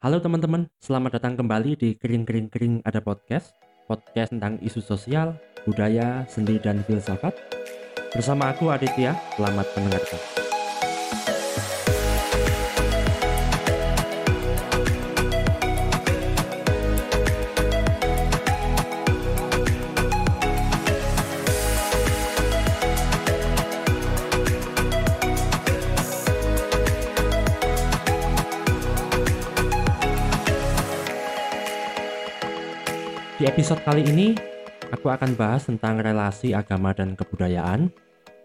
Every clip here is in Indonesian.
Halo teman-teman, selamat datang kembali di Kering Kering Kering Ada Podcast Podcast tentang isu sosial, budaya, seni, dan filsafat. Bersama aku Aditya, selamat mendengarkan episode kali ini, aku akan bahas tentang relasi agama dan kebudayaan.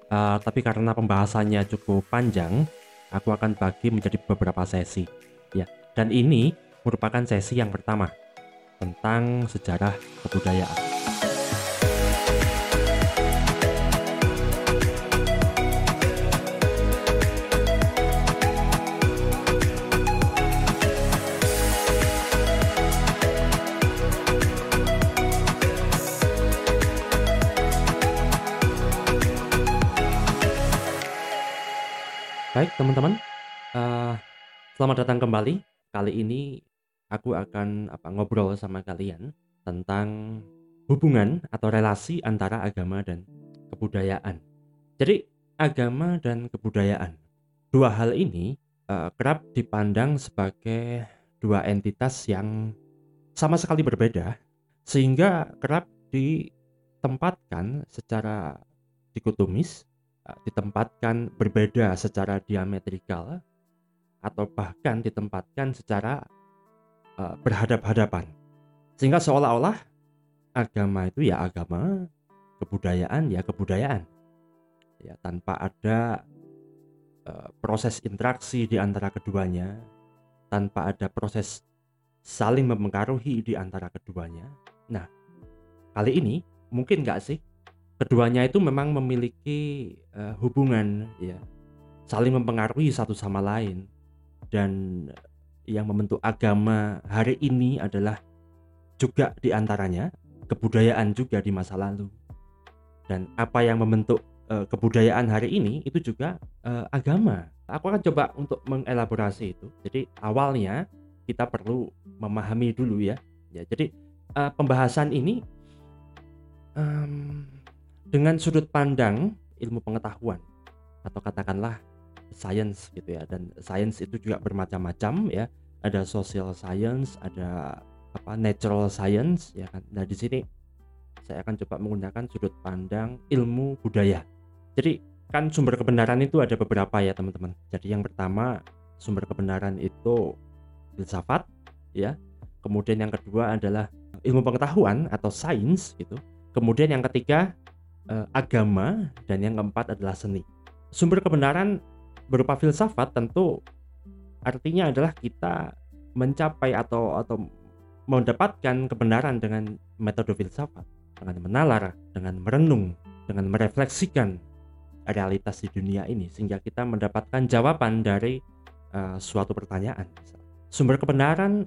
Uh, tapi karena pembahasannya cukup panjang, aku akan bagi menjadi beberapa sesi. Ya, dan ini merupakan sesi yang pertama tentang sejarah kebudayaan. Baik teman-teman, uh, selamat datang kembali. Kali ini aku akan apa ngobrol sama kalian tentang hubungan atau relasi antara agama dan kebudayaan. Jadi agama dan kebudayaan, dua hal ini uh, kerap dipandang sebagai dua entitas yang sama sekali berbeda, sehingga kerap ditempatkan secara dikotomis ditempatkan berbeda secara diametrikal atau bahkan ditempatkan secara uh, berhadap-hadapan. Sehingga seolah-olah agama itu ya agama, kebudayaan ya kebudayaan. Ya tanpa ada uh, proses interaksi di antara keduanya, tanpa ada proses saling mempengaruhi di antara keduanya. Nah, kali ini mungkin nggak sih keduanya itu memang memiliki uh, hubungan ya. Saling mempengaruhi satu sama lain. Dan yang membentuk agama hari ini adalah juga di antaranya kebudayaan juga di masa lalu. Dan apa yang membentuk uh, kebudayaan hari ini itu juga uh, agama. Aku akan coba untuk mengelaborasi itu. Jadi awalnya kita perlu memahami dulu ya. Ya jadi uh, pembahasan ini um, dengan sudut pandang ilmu pengetahuan atau katakanlah science gitu ya dan science itu juga bermacam-macam ya. Ada social science ada apa natural science ya kan. Nah di sini saya akan coba menggunakan sudut pandang ilmu budaya. Jadi kan sumber kebenaran itu ada beberapa ya teman-teman. Jadi yang pertama sumber kebenaran itu filsafat ya. Kemudian yang kedua adalah ilmu pengetahuan atau sains gitu. Kemudian yang ketiga uh, agama dan yang keempat adalah seni. Sumber kebenaran berupa filsafat tentu artinya adalah kita mencapai atau atau mendapatkan kebenaran dengan metode filsafat, dengan menalar, dengan merenung, dengan merefleksikan realitas di dunia ini sehingga kita mendapatkan jawaban dari uh, suatu pertanyaan. Sumber kebenaran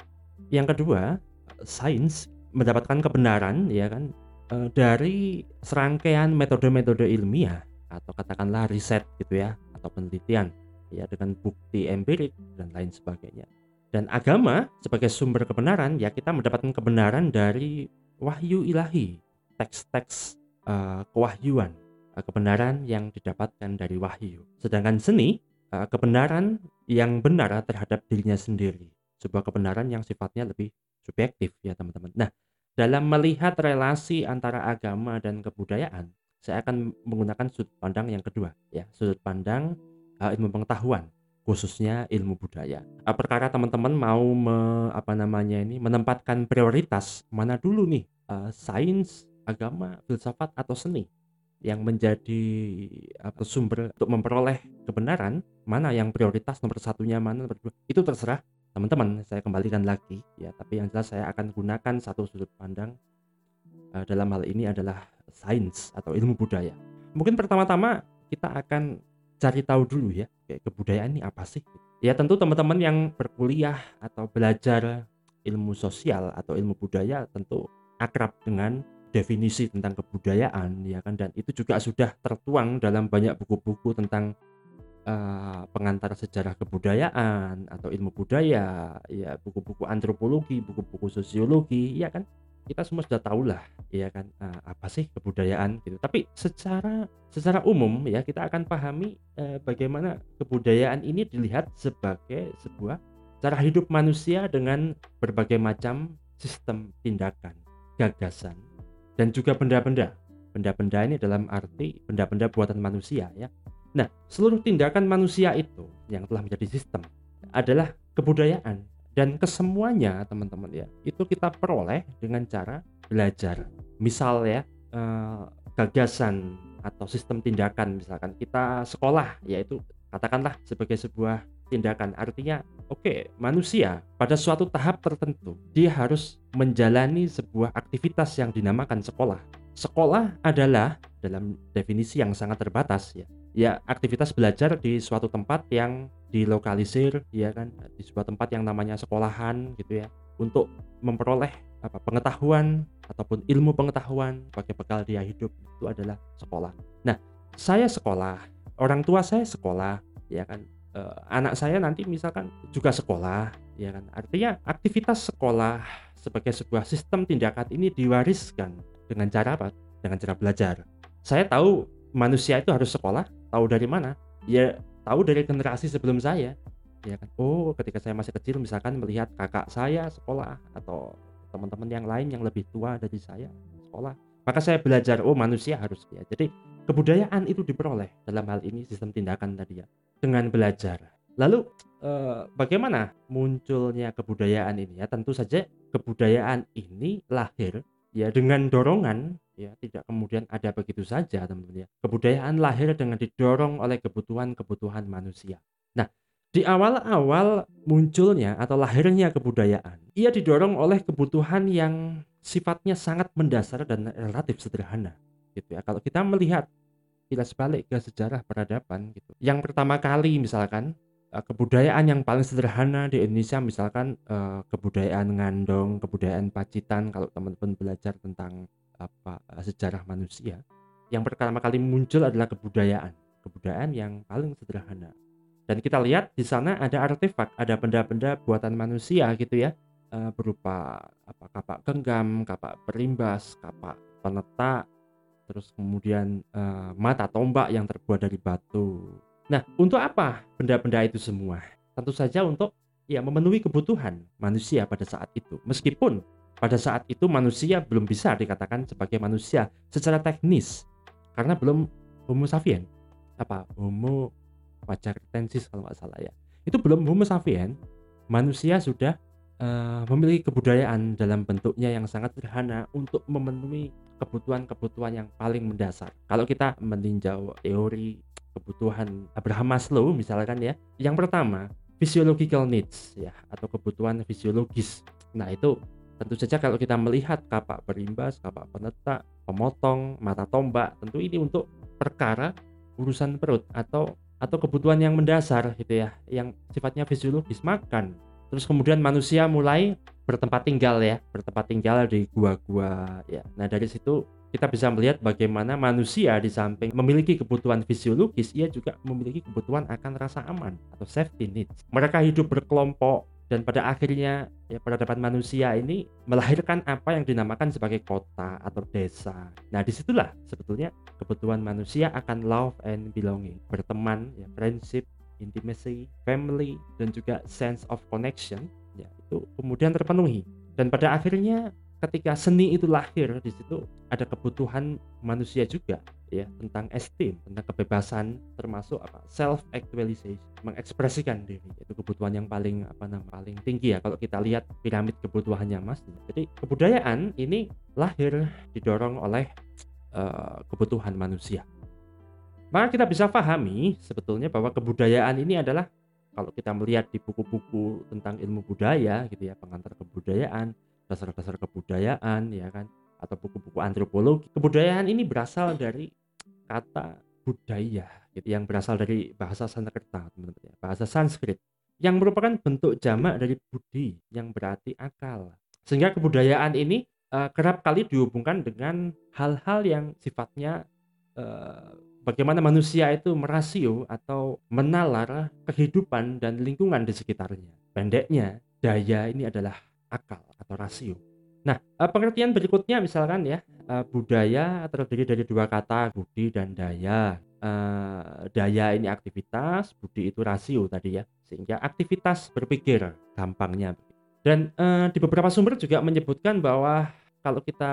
yang kedua, sains mendapatkan kebenaran ya kan uh, dari serangkaian metode-metode ilmiah atau katakanlah riset gitu ya atau penelitian ya dengan bukti empirik dan lain sebagainya. Dan agama sebagai sumber kebenaran ya kita mendapatkan kebenaran dari wahyu ilahi, teks-teks uh, kewahyuan, uh, kebenaran yang didapatkan dari wahyu. Sedangkan seni uh, kebenaran yang benar terhadap dirinya sendiri, sebuah kebenaran yang sifatnya lebih subjektif ya teman-teman. Nah, dalam melihat relasi antara agama dan kebudayaan, saya akan menggunakan sudut pandang yang kedua, ya, sudut pandang uh, ilmu pengetahuan, khususnya ilmu budaya. Uh, perkara teman-teman mau me, apa namanya ini menempatkan prioritas mana dulu nih, uh, sains, agama, filsafat atau seni yang menjadi apa sumber untuk memperoleh kebenaran mana yang prioritas nomor satunya mana nomor dua itu terserah teman-teman saya kembalikan lagi ya. Tapi yang jelas saya akan gunakan satu sudut pandang uh, dalam hal ini adalah sains atau ilmu budaya. Mungkin pertama-tama kita akan cari tahu dulu ya kayak kebudayaan ini apa sih? Ya tentu teman-teman yang berkuliah atau belajar ilmu sosial atau ilmu budaya tentu akrab dengan definisi tentang kebudayaan ya kan? Dan itu juga sudah tertuang dalam banyak buku-buku tentang uh, pengantar sejarah kebudayaan atau ilmu budaya, ya buku-buku antropologi, buku-buku sosiologi, ya kan? Kita semua sudah tahu lah, ya kan, uh, apa sih kebudayaan gitu. Tapi secara secara umum ya kita akan pahami uh, bagaimana kebudayaan ini dilihat sebagai sebuah cara hidup manusia dengan berbagai macam sistem tindakan, gagasan, dan juga benda-benda. Benda-benda ini dalam arti benda-benda buatan manusia ya. Nah, seluruh tindakan manusia itu yang telah menjadi sistem adalah kebudayaan dan kesemuanya teman-teman ya itu kita peroleh dengan cara belajar. Misal ya eh, gagasan atau sistem tindakan misalkan kita sekolah yaitu katakanlah sebagai sebuah tindakan artinya oke okay, manusia pada suatu tahap tertentu dia harus menjalani sebuah aktivitas yang dinamakan sekolah sekolah adalah dalam definisi yang sangat terbatas ya ya aktivitas belajar di suatu tempat yang dilokalisir ya kan? Di sebuah tempat yang namanya sekolahan gitu ya. Untuk memperoleh apa pengetahuan ataupun ilmu pengetahuan sebagai bekal dia hidup itu adalah sekolah. Nah, saya sekolah, orang tua saya sekolah, ya kan? Uh, anak saya nanti misalkan juga sekolah ya kan? Artinya aktivitas sekolah sebagai sebuah sistem tindakan ini diwariskan dengan cara apa? Dengan cara belajar. Saya tahu manusia itu harus sekolah tahu dari mana ya tahu dari generasi sebelum saya ya kan oh ketika saya masih kecil misalkan melihat kakak saya sekolah atau teman-teman yang lain yang lebih tua dari saya sekolah maka saya belajar oh manusia harus ya jadi kebudayaan itu diperoleh dalam hal ini sistem tindakan tadi ya dengan belajar. Lalu eh, bagaimana munculnya kebudayaan ini ya? Tentu saja kebudayaan ini lahir ya dengan dorongan ya tidak kemudian ada begitu saja teman-teman ya. Kebudayaan lahir dengan didorong oleh kebutuhan-kebutuhan manusia. Nah, di awal-awal munculnya atau lahirnya kebudayaan, ia didorong oleh kebutuhan yang sifatnya sangat mendasar dan relatif sederhana gitu ya. Kalau kita melihat kilas balik ke sejarah peradaban gitu. Yang pertama kali misalkan uh, kebudayaan yang paling sederhana di Indonesia misalkan uh, kebudayaan ngandong, kebudayaan pacitan kalau teman-teman belajar tentang apa uh, sejarah manusia. Yang pertama kali muncul adalah kebudayaan, kebudayaan yang paling sederhana. Dan kita lihat di sana ada artefak, ada benda-benda buatan manusia gitu ya, uh, berupa apa kapak genggam, kapak perimbas, kapak penetak, terus kemudian uh, mata tombak yang terbuat dari batu. Nah, untuk apa benda-benda itu semua? Tentu saja untuk ya memenuhi kebutuhan manusia pada saat itu. Meskipun pada saat itu manusia belum bisa dikatakan sebagai manusia secara teknis karena belum Homo sapien apa Homo tensis kalau nggak salah ya. Itu belum Homo sapien, manusia sudah uh, memiliki kebudayaan dalam bentuknya yang sangat sederhana untuk memenuhi kebutuhan-kebutuhan yang paling mendasar. Kalau kita meninjau teori kebutuhan Abraham Maslow misalkan ya, yang pertama physiological needs ya atau kebutuhan fisiologis. Nah, itu tentu saja kalau kita melihat kapak berimbas, kapak penetak, pemotong, mata tombak, tentu ini untuk perkara urusan perut atau atau kebutuhan yang mendasar gitu ya, yang sifatnya fisiologis makan. Terus kemudian manusia mulai bertempat tinggal ya, bertempat tinggal di gua-gua ya. Nah, dari situ kita bisa melihat bagaimana manusia di samping memiliki kebutuhan fisiologis, ia juga memiliki kebutuhan akan rasa aman atau safety needs. Mereka hidup berkelompok dan pada akhirnya ya peradaban manusia ini melahirkan apa yang dinamakan sebagai kota atau desa. Nah di situlah sebetulnya kebutuhan manusia akan love and belonging, berteman, ya prinsip, intimacy, family, dan juga sense of connection ya itu kemudian terpenuhi dan pada akhirnya ketika seni itu lahir di situ ada kebutuhan manusia juga ya tentang esteem tentang kebebasan termasuk apa self actualization mengekspresikan diri itu kebutuhan yang paling apa nama paling tinggi ya kalau kita lihat piramid kebutuhannya mas. Jadi kebudayaan ini lahir didorong oleh uh, kebutuhan manusia. Maka kita bisa pahami sebetulnya bahwa kebudayaan ini adalah kalau kita melihat di buku-buku tentang ilmu budaya gitu ya pengantar kebudayaan dasar-dasar kebudayaan ya kan? Atau buku-buku antropologi. Kebudayaan ini berasal dari kata budaya gitu yang berasal dari bahasa Sanskerta teman-teman ya. Bahasa Sanskrit. Yang merupakan bentuk jamak dari budi yang berarti akal. Sehingga kebudayaan ini uh, kerap kali dihubungkan dengan hal-hal yang sifatnya uh, bagaimana manusia itu merasio atau menalar kehidupan dan lingkungan di sekitarnya. Pendeknya, daya ini adalah akal atau rasio. Nah, eh, pengertian berikutnya misalkan ya, eh, budaya terdiri dari dua kata, budi dan daya. Eh, daya ini aktivitas, budi itu rasio tadi ya, sehingga aktivitas berpikir gampangnya. Dan di beberapa sumber juga menyebutkan bahwa kalau kita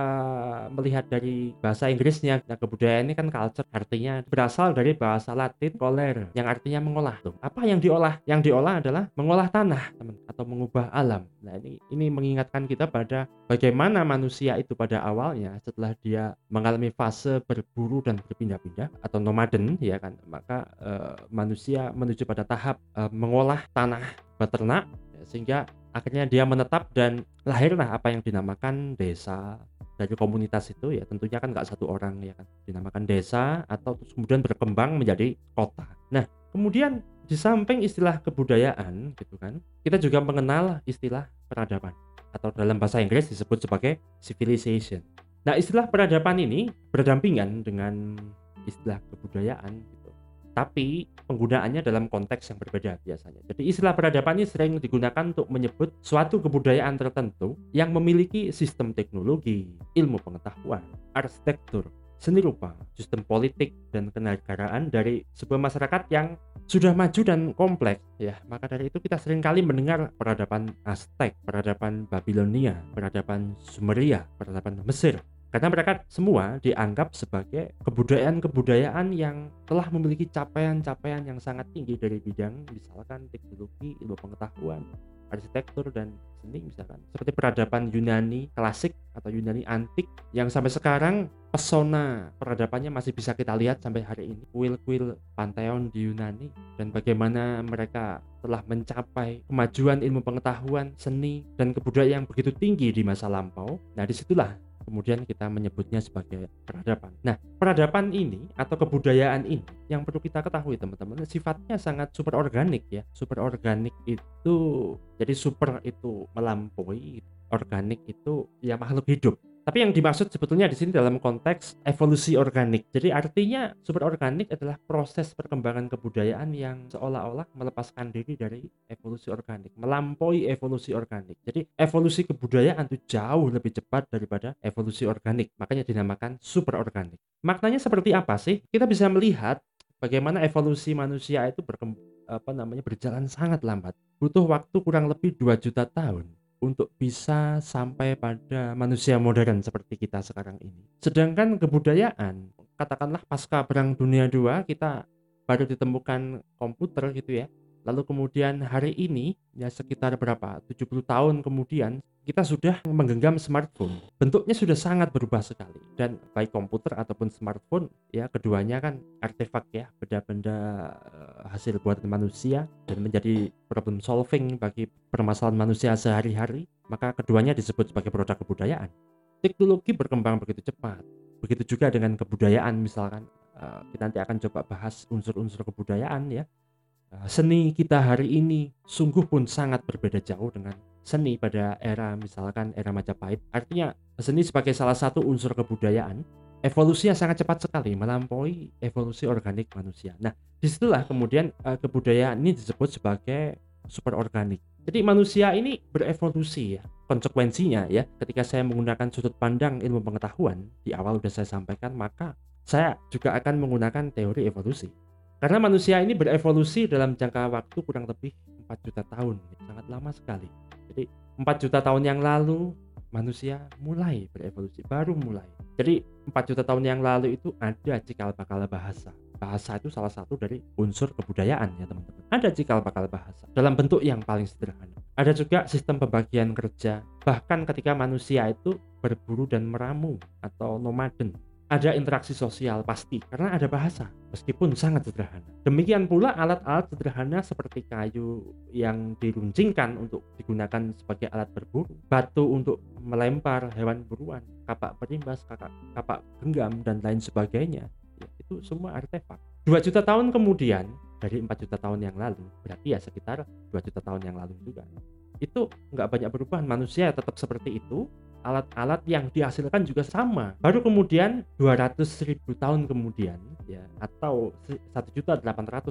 melihat dari bahasa Inggrisnya, nah kebudayaan ini kan culture artinya berasal dari bahasa Latin koler yang artinya mengolah. Tuh. Apa yang diolah? Yang diolah adalah mengolah tanah, teman, atau mengubah alam. Nah, ini ini mengingatkan kita pada bagaimana manusia itu pada awalnya setelah dia mengalami fase berburu dan berpindah-pindah atau nomaden ya kan, maka uh, manusia menuju pada tahap uh, mengolah tanah beternak ya, sehingga akhirnya dia menetap dan lahirlah apa yang dinamakan desa dari komunitas itu ya tentunya kan nggak satu orang ya kan dinamakan desa atau kemudian berkembang menjadi kota. Nah kemudian di samping istilah kebudayaan gitu kan kita juga mengenal istilah peradaban atau dalam bahasa Inggris disebut sebagai civilization. Nah istilah peradaban ini berdampingan dengan istilah kebudayaan tapi penggunaannya dalam konteks yang berbeda biasanya. Jadi istilah peradaban ini sering digunakan untuk menyebut suatu kebudayaan tertentu yang memiliki sistem teknologi, ilmu pengetahuan, arsitektur, seni rupa, sistem politik dan kenegaraan dari sebuah masyarakat yang sudah maju dan kompleks ya. Maka dari itu kita sering kali mendengar peradaban Aztec, peradaban Babilonia, peradaban Sumeria, peradaban Mesir karena mereka semua dianggap sebagai kebudayaan-kebudayaan yang telah memiliki capaian-capaian yang sangat tinggi dari bidang misalkan teknologi, ilmu pengetahuan, arsitektur dan seni misalkan seperti peradaban Yunani klasik atau Yunani antik yang sampai sekarang pesona peradabannya masih bisa kita lihat sampai hari ini kuil-kuil Pantheon di Yunani dan bagaimana mereka telah mencapai kemajuan ilmu pengetahuan, seni, dan kebudayaan yang begitu tinggi di masa lampau. Nah di situlah kemudian kita menyebutnya sebagai peradaban. Nah, peradaban ini atau kebudayaan ini yang perlu kita ketahui teman-teman sifatnya sangat super organik ya. Super organik itu jadi super itu melampaui, organik itu ya makhluk hidup. Tapi yang dimaksud sebetulnya di sini dalam konteks evolusi organik. Jadi artinya super organik adalah proses perkembangan kebudayaan yang seolah-olah melepaskan diri dari evolusi organik, melampaui evolusi organik. Jadi evolusi kebudayaan itu jauh lebih cepat daripada evolusi organik. Makanya dinamakan super organik. Maknanya seperti apa sih? Kita bisa melihat bagaimana evolusi manusia itu berkembang apa namanya berjalan sangat lambat. Butuh waktu kurang lebih 2 juta tahun untuk bisa sampai pada manusia modern seperti kita sekarang ini. Sedangkan kebudayaan, katakanlah pasca Perang Dunia II kita baru ditemukan komputer gitu ya. Lalu kemudian hari ini ya sekitar berapa 70 tahun kemudian kita sudah menggenggam smartphone. Bentuknya sudah sangat berubah sekali dan baik komputer ataupun smartphone ya keduanya kan artefak ya benda-benda eh, hasil buatan manusia dan menjadi problem solving bagi permasalahan manusia sehari-hari, maka keduanya disebut sebagai produk kebudayaan. Teknologi berkembang begitu cepat. Begitu juga dengan kebudayaan misalkan eh, kita nanti akan coba bahas unsur-unsur kebudayaan ya. Eh, seni kita hari ini sungguh pun sangat berbeda jauh dengan seni pada era misalkan era Majapahit. Artinya seni sebagai salah satu unsur kebudayaan evolusinya sangat cepat sekali melampaui evolusi organik manusia. Nah, di situlah kemudian uh, kebudayaan ini disebut sebagai super organik. Jadi manusia ini berevolusi ya. Konsekuensinya ya, ketika saya menggunakan sudut pandang ilmu pengetahuan di awal sudah saya sampaikan, maka saya juga akan menggunakan teori evolusi. Karena manusia ini berevolusi dalam jangka waktu kurang lebih 4 juta tahun, sangat lama sekali. Jadi 4 juta tahun yang lalu manusia mulai berevolusi, baru mulai. Jadi 4 juta tahun yang lalu itu ada cikal bakal bahasa. Bahasa itu salah satu dari unsur kebudayaan ya teman-teman. Ada cikal bakal bahasa dalam bentuk yang paling sederhana. Ada juga sistem pembagian kerja. Bahkan ketika manusia itu berburu dan meramu atau nomaden ada interaksi sosial pasti karena ada bahasa meskipun sangat sederhana. Demikian pula alat-alat sederhana seperti kayu yang diruncingkan untuk digunakan sebagai alat berburu, batu untuk melempar hewan buruan, kapak perimbas, kapak, kapak genggam dan lain sebagainya. Ya, itu semua artefak. 2 juta tahun kemudian dari 4 juta tahun yang lalu, berarti ya sekitar 2 juta tahun yang lalu juga. Itu nggak banyak perubahan, manusia tetap seperti itu, alat-alat yang dihasilkan juga sama. Baru kemudian 200.000 tahun kemudian ya atau 1.800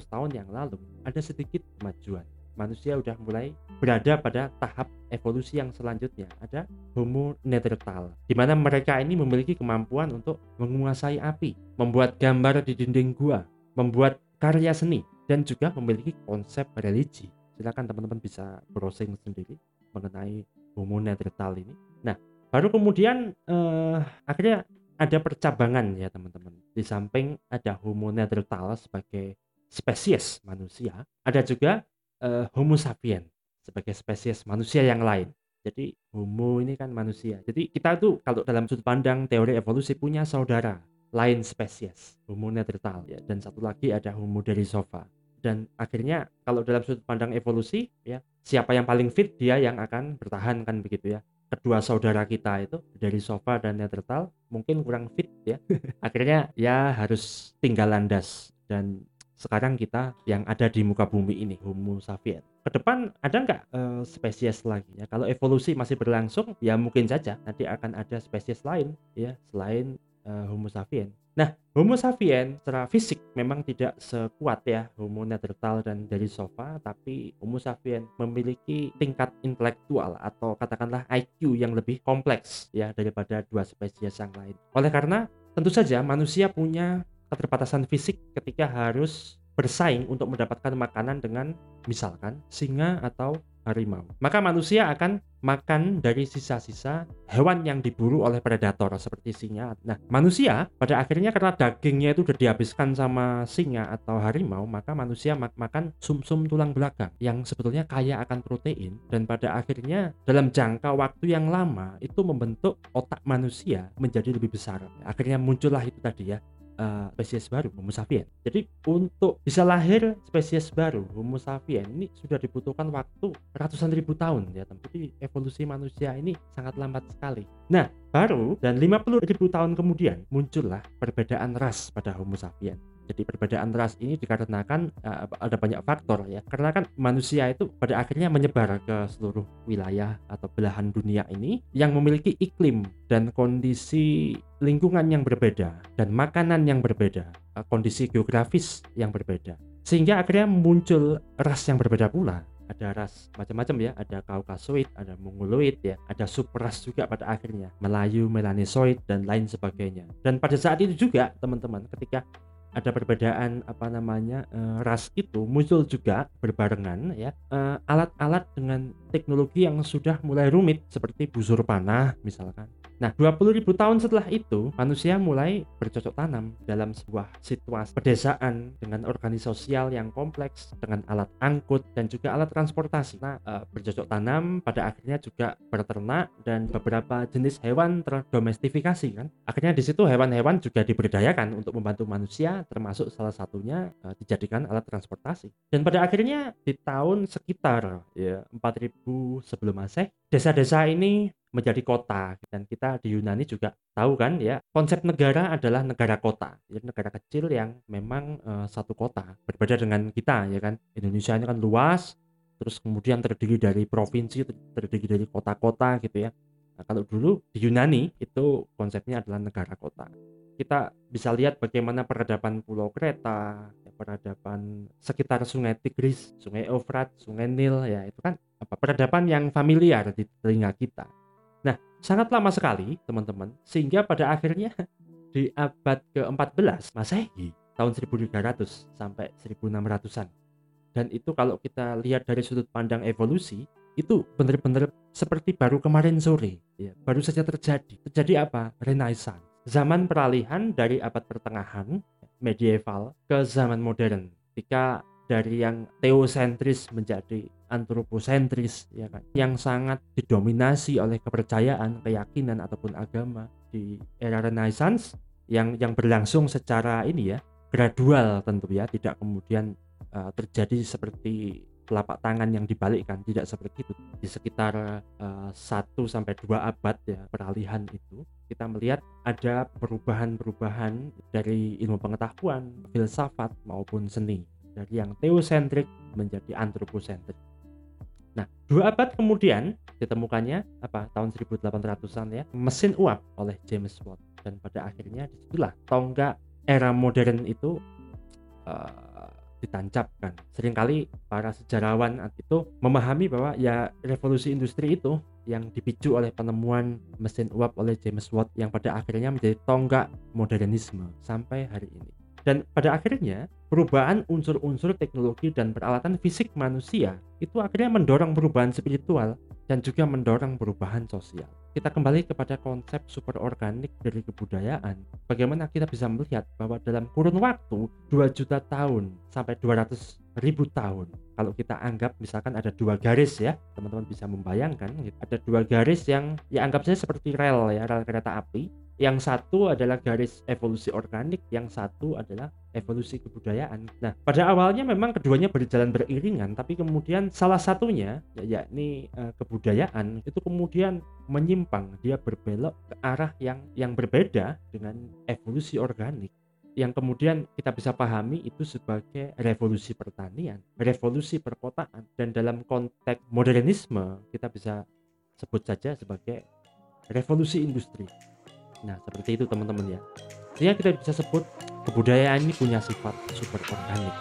tahun yang lalu ada sedikit kemajuan. Manusia udah mulai berada pada tahap evolusi yang selanjutnya. Ada Homo neanderthal di mana mereka ini memiliki kemampuan untuk menguasai api, membuat gambar di dinding gua, membuat karya seni dan juga memiliki konsep religi. Silakan teman-teman bisa browsing sendiri mengenai Homo neanderthal ini. Nah, baru kemudian eh, akhirnya ada percabangan ya teman-teman. Di samping ada Homo neanderthal sebagai spesies manusia, ada juga eh, Homo sapiens sebagai spesies manusia yang lain. Jadi Homo ini kan manusia. Jadi kita tuh kalau dalam sudut pandang teori evolusi punya saudara lain spesies Homo neanderthal ya dan satu lagi ada Homo derisova dan akhirnya kalau dalam sudut pandang evolusi ya siapa yang paling fit dia yang akan bertahan kan begitu ya. Kedua saudara kita itu dari sofa dan Neanderthal mungkin kurang fit ya. Akhirnya ya harus tinggal landas. Dan sekarang kita yang ada di muka bumi ini Homo sapiens. Ke depan ada nggak uh, spesies lagi? Ya kalau evolusi masih berlangsung ya mungkin saja nanti akan ada spesies lain ya selain uh, Homo sapiens Nah, Homo sapiens secara fisik memang tidak sekuat ya Homo neanderthal dan dari sofa, tapi Homo sapiens memiliki tingkat intelektual atau katakanlah IQ yang lebih kompleks ya daripada dua spesies yang lain. Oleh karena tentu saja manusia punya keterbatasan fisik ketika harus bersaing untuk mendapatkan makanan dengan misalkan singa atau harimau. Maka manusia akan makan dari sisa-sisa hewan yang diburu oleh predator seperti singa. Nah, manusia pada akhirnya karena dagingnya itu sudah dihabiskan sama singa atau harimau, maka manusia mak makan sumsum -sum tulang belakang yang sebetulnya kaya akan protein dan pada akhirnya dalam jangka waktu yang lama itu membentuk otak manusia menjadi lebih besar. Akhirnya muncullah itu tadi ya uh, spesies baru Homo sapiens. Jadi untuk bisa lahir spesies baru Homo sapiens ini sudah dibutuhkan waktu ratusan ribu tahun ya teman. Evolusi manusia ini sangat lambat sekali. Nah baru dan 50 ribu tahun kemudian muncullah perbedaan ras pada Homo sapiens jadi perbedaan ras ini dikarenakan uh, ada banyak faktor ya. Karena kan manusia itu pada akhirnya menyebar ke seluruh wilayah atau belahan dunia ini yang memiliki iklim dan kondisi lingkungan yang berbeda dan makanan yang berbeda, uh, kondisi geografis yang berbeda. Sehingga akhirnya muncul ras yang berbeda pula. Ada ras macam-macam ya. Ada Kaukasoid ada Mongoloid ya. Ada subras juga pada akhirnya. Melayu Melanesoid dan lain sebagainya. Dan pada saat itu juga teman-teman ketika ada perbedaan apa namanya uh, ras itu muncul juga berbarengan ya. Eh, alat-alat uh, dengan teknologi yang sudah mulai rumit seperti busur panah misalkan Nah, 20 ribu tahun setelah itu, manusia mulai bercocok tanam dalam sebuah situasi pedesaan dengan organisasi sosial yang kompleks, dengan alat angkut dan juga alat transportasi. Nah, e, bercocok tanam pada akhirnya juga berternak dan beberapa jenis hewan terdomestifikasi kan. Akhirnya di situ hewan-hewan juga diberdayakan untuk membantu manusia, termasuk salah satunya e, dijadikan alat transportasi. Dan pada akhirnya di tahun sekitar ya 4000 sebelum Masehi, desa-desa ini menjadi kota. Dan kita di Yunani juga tahu kan ya konsep negara adalah negara kota. Jadi negara kecil yang memang uh, satu kota berbeda dengan kita ya kan. Indonesia ini kan luas terus kemudian terdiri dari provinsi terdiri dari kota-kota gitu ya. Nah, kalau dulu di Yunani itu konsepnya adalah negara kota. Kita bisa lihat bagaimana peradaban Pulau Kreta, ya, peradaban sekitar Sungai Tigris, Sungai Eufrat, Sungai Nil, ya itu kan apa peradaban yang familiar di telinga kita sangat lama sekali teman-teman sehingga pada akhirnya di abad ke-14 Masehi tahun 1300 sampai 1600-an dan itu kalau kita lihat dari sudut pandang evolusi itu benar-benar seperti baru kemarin sore ya baru saja terjadi. Terjadi apa? Renaissance. Zaman peralihan dari abad pertengahan medieval ke zaman modern. Ketika dari yang teosentris menjadi antroposentris ya kan? Yang sangat didominasi oleh kepercayaan keyakinan ataupun agama di era renaissance yang yang berlangsung secara ini ya gradual tentu ya tidak kemudian uh, terjadi seperti telapak tangan yang dibalikkan tidak seperti itu. Di sekitar uh, 1 sampai 2 abad ya peralihan itu kita melihat ada perubahan-perubahan dari ilmu pengetahuan filsafat maupun seni. Dari yang teosentrik menjadi antroposentrik Nah, dua abad kemudian ditemukannya apa tahun 1800-an ya mesin uap oleh James Watt dan pada akhirnya di situlah tonggak era modern itu uh, ditancapkan. Seringkali para sejarawan itu memahami bahwa ya revolusi industri itu yang dipicu oleh penemuan mesin uap oleh James Watt yang pada akhirnya menjadi tonggak modernisme sampai hari ini. Dan pada akhirnya perubahan unsur-unsur teknologi dan peralatan fisik manusia itu akhirnya mendorong perubahan spiritual dan juga mendorong perubahan sosial. Kita kembali kepada konsep superorganik dari kebudayaan. Bagaimana kita bisa melihat bahwa dalam kurun waktu 2 juta tahun sampai 200 ribu tahun kalau kita anggap misalkan ada dua garis ya teman-teman bisa membayangkan gitu. ada dua garis yang ya anggap saja seperti rel ya rel kereta api yang satu adalah garis evolusi organik yang satu adalah evolusi kebudayaan. Nah, pada awalnya memang keduanya berjalan beriringan, tapi kemudian salah satunya ya, yakni uh, kebudayaan itu kemudian menyimpang, dia berbelok ke arah yang yang berbeda dengan evolusi organik yang kemudian kita bisa pahami itu sebagai revolusi pertanian, revolusi perkotaan dan dalam konteks modernisme kita bisa sebut saja sebagai revolusi industri. Nah, seperti itu teman-teman ya. Sehingga kita bisa sebut kebudayaan ini punya sifat super organik